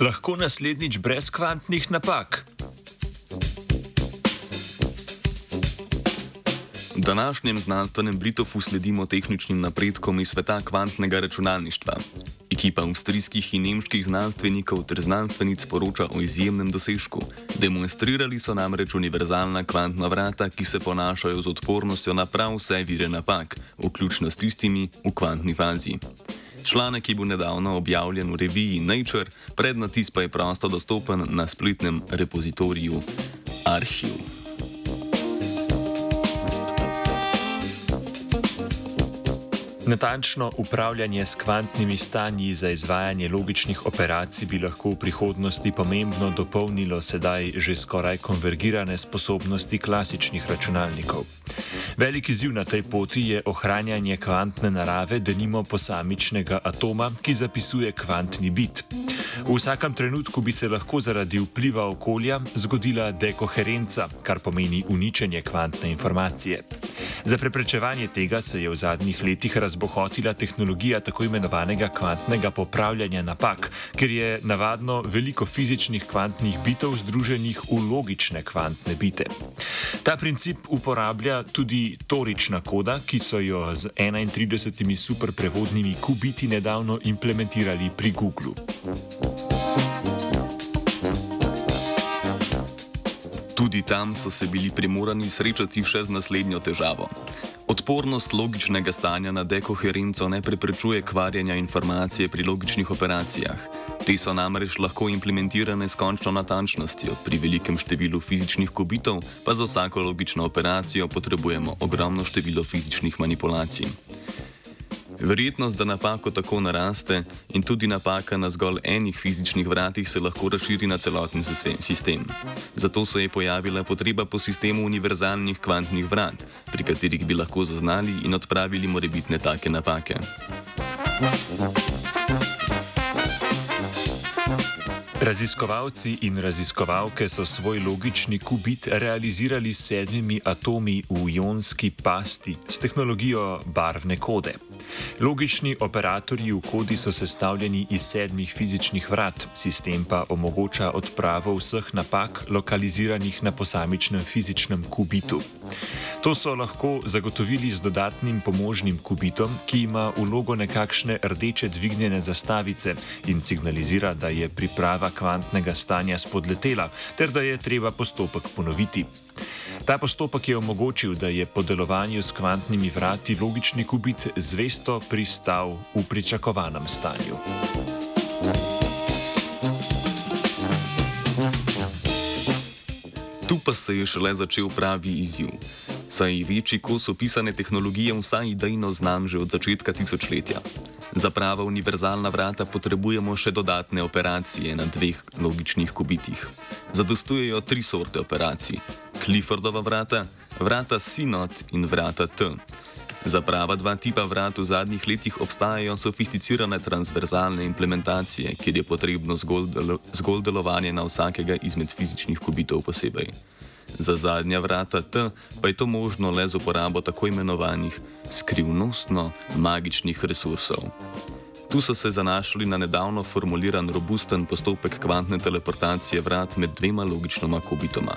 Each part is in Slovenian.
Lahko naslednjič brez kvantnih napak. V današnjem znanstvenem Britofu sledimo tehničnim napredkom iz sveta kvantnega računalništva. Ekipa avstrijskih in nemških znanstvenikov ter znanstvenic poroča o izjemnem dosežku. Demonstrirali so namreč univerzalna kvantna vrata, ki se ponašajo z odpornostjo na prav vse vire napak, vključno s tistimi v kvantni fazi. Članek je bil nedavno objavljen v reviji Nature, prednatis pa je prosto dostopen na spletnem repozitoriju Archive. Natančno upravljanje s kvantnimi stanji za izvajanje logičnih operacij bi lahko v prihodnosti pomembno dopolnilo sedaj že skoraj konvergirane sposobnosti klasičnih računalnikov. Veliki ziv na tej poti je ohranjanje kvantne narave, denimo posamičnega atoma, ki zapisuje kvantni bit. V vsakem trenutku bi se lahko zaradi vpliva okolja zgodila dekoherenca, kar pomeni uničenje kvantne informacije. Za preprečevanje tega se je v zadnjih letih razbohotila tehnologija tako imenovanega kvantnega popravljanja napak, ker je navadno veliko fizičnih kvantnih bitov združenih v logične kvantne bite. Ta princip uporablja tudi torična koda, ki so jo z 31 superprevodnimi kubiti nedavno implementirali pri Google. Tudi tam so se bili primorani srečati še z naslednjo težavo. Odpornost logičnega stanja na dekoherenco ne preprečuje kvarjenja informacije pri logičnih operacijah. Te so namreč lahko implementirane s končno natančnostjo, pri velikem številu fizičnih kubitov pa za vsako logično operacijo potrebujemo ogromno število fizičnih manipulacij. Verjetnost, da napako tako naraste in tudi napaka na zgolj enih fizičnih vratih se lahko razširi na celoten sistem. Zato se je pojavila potreba po sistemu univerzalnih kvantnih vrat, pri katerih bi lahko zaznali in odpravili morebitne take napake. Raziskovalci in raziskovalke so svoj logični kubit realizirali s sedmimi atomi v ionski pasti s tehnologijo barvne kode. Logični operatorji v kodi so sestavljeni iz sedmih fizičnih vrat, sistem pa omogoča odpravo vseh napak, lokaliziranih na posamičnem fizičnem kubitu. To so lahko zagotovili z dodatnim pomožnim kubitom, ki ima vlogo nekakšne rdeče dvignjene zastavice in signalizira, da je priprava kvantnega stanja spodletela ter da je treba postopek ponoviti. Ta postopek je omogočil, da je po delovanju s kvantnimi vrati logični kubit zvesto pristal v pričakovanem stanju. Tu pa se je šele začel pravi izziv. Saj je večji kos opisane tehnologije vsaj idejno znan že od začetka tisočletja. Za prava univerzalna vrata potrebujemo še dodatne operacije na dveh logičnih kubitih. Zadostujejo tri sorte operacij: Cliffordova vrata, vrata Synod in vrata T. Za prava dva tipa vrat v zadnjih letih obstajajo sofisticirane transverzalne implementacije, kjer je potrebno zgolj, delo, zgolj delovanje na vsakega izmed fizičnih kubitov posebej. Za zadnja vrata T pa je to možno le z uporabo tako imenovanih skrivnostno-magičnih resursov. Tu so se zanašali na nedavno formuliran robusten postopek kvantne teleportacije vrat med dvema logičnoma kubitoma.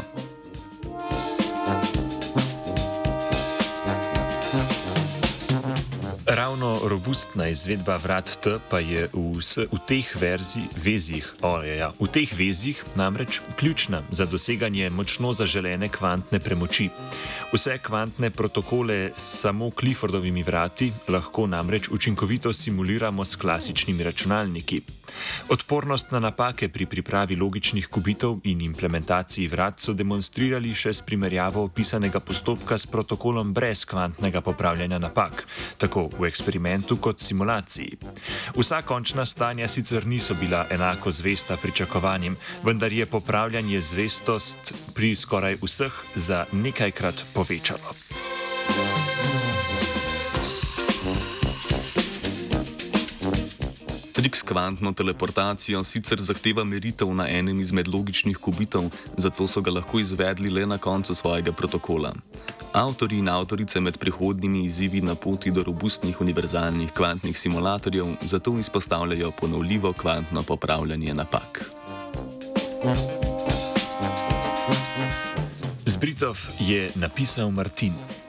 Ravno robustna izvedba vrat T pa je v, vse, v teh verzi, vezih, oh, ja, ja, v teh vezih namreč ključna za doseganje močno zaželene kvantne premoči. Vse kvantne protokole s samo Cliffordovimi vrati lahko namreč učinkovito simuliramo s klasičnimi računalniki. Odpornost na napake pri pripravi logičnih kubitov in implementaciji vrat so demonstrirali še s primerjavo opisanega postopka s protokolom brez kvantnega popravljanja napak, tako v eksperimentu kot simulaciji. Vsa končna stanja sicer niso bila enako zvesta pričakovanjem, vendar je popravljanje zvestost pri skoraj vseh za nekajkrat povečalo. Trik s kvantno teleportacijo sicer zahteva meritev na enem izmed logičnih kubitov, zato so ga lahko izvedli le na koncu svojega protokola. Avtori in avtorice med prihodnimi izzivi na poti do robustnih univerzalnih kvantnih simulatorjev zato izpostavljajo ponovljivo kvantno popravljanje napak. Zbritov je napisal Martin.